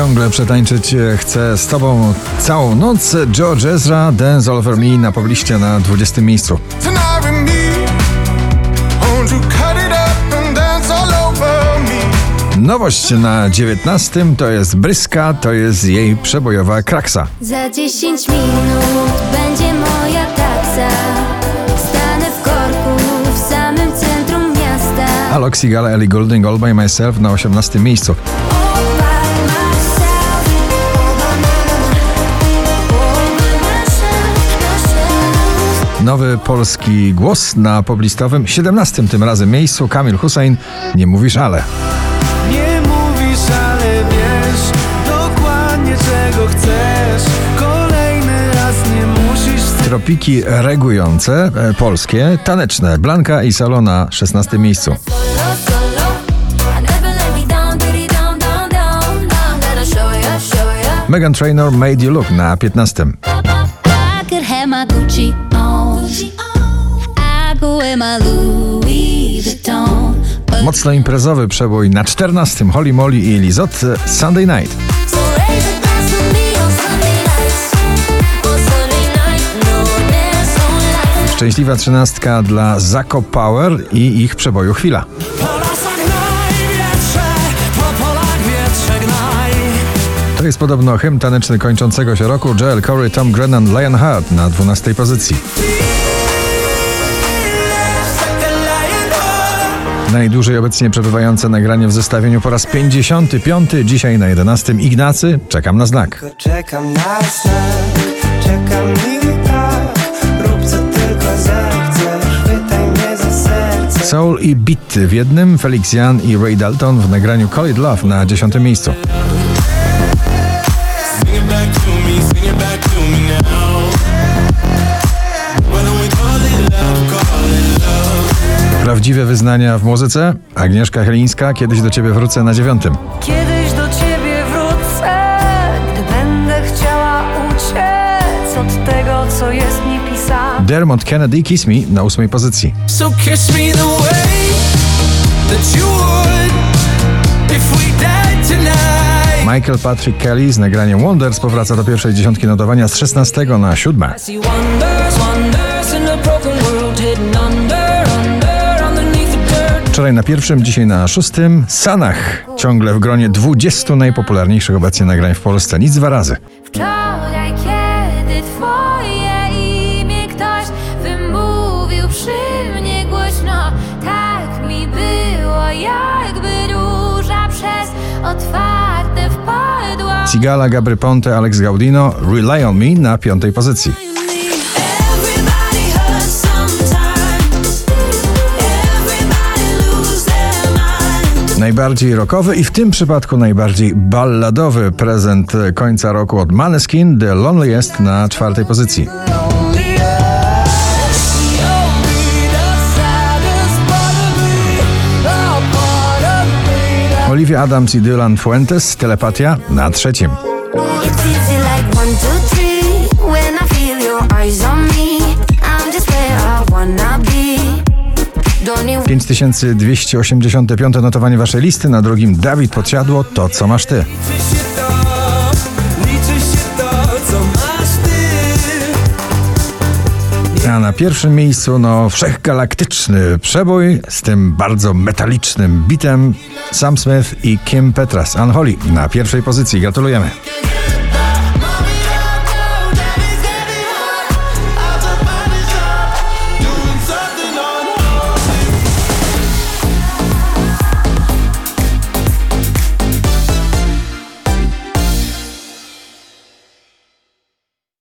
Ciągle przetańczyć chcę z tobą całą noc. George Ezra, Dance All Over Me na pobliście na 20 miejscu. Nowość na 19 to jest Bryska, to jest jej przebojowa kraksa. Za 10 minut będzie moja taksa. Stanę w korku w samym centrum miasta. Alok Ellie Goulding, All By Myself na 18 miejscu. Nowy polski głos na poblistowym 17 tym razem miejscu. Kamil Hussein, nie mówisz ale. Nie mówisz, ale wiesz dokładnie czego chcesz. Kolejny raz nie musisz. Tropiki regujące, e, polskie, taneczne. Blanka i Salo na 16 miejscu. Solo, solo. Megan Trainor Made You Look na 15. Mocno imprezowy przebój na 14. Holly Molly i Lizot e, Sunday Night. No. Szczęśliwa trzynastka dla Zako Power i ich przeboju Chwila. To jest podobno hymn taneczny kończącego się roku Joel Corey, Tom Grennan, Lionheart na 12 pozycji. Najdłużej obecnie przebywające nagranie w zestawieniu po raz 55. Dzisiaj na 11. Ignacy, czekam na znak. Czekam na znak, czekam i tak Rób co tylko zechcesz, chwytaj mnie za serce Soul i Beat w jednym, Felix Jan i Ray Dalton w nagraniu Call It Love na 10. miejscu. Prawdziwe wyznania w muzyce? Agnieszka Chylińska, kiedyś do ciebie wrócę na dziewiątym. Kiedyś do ciebie wrócę, gdy będę chciała uciec od tego, co jest mi pisane. Dermot Kennedy Kiss Me na 8. pozycji. So kiss me the way that you would if we died tonight. Michael Patrick Kelly z nagraniem Wonders powraca do pierwszej dziesiątki notowania z 16 na 7. Wczoraj na pierwszym, dzisiaj na szóstym. Sanach, ciągle w gronie 20 najpopularniejszych obecnie nagrań w Polsce. Nic dwa razy. Wczoraj, kiedy twoje imię ktoś wymówił przy mnie głośno, tak mi było, jakby róża przez otwarte wpadła. Cigala, Gabry Ponte, Alex Gaudino, Rely on Me na piątej pozycji. Najbardziej rockowy i w tym przypadku najbardziej balladowy prezent końca roku od Maneskin, The Loneliest na czwartej pozycji. Olivia Adams i Dylan Fuentes, Telepatia na trzecim. 5285 notowanie waszej listy, na drugim Dawid Podsiadło, To co masz ty. Liczy się to, liczy się to, co masz ty. A na pierwszym miejscu, no, wszechgalaktyczny przebój z tym bardzo metalicznym bitem Sam Smith i Kim Petras. Unholy na pierwszej pozycji. Gratulujemy.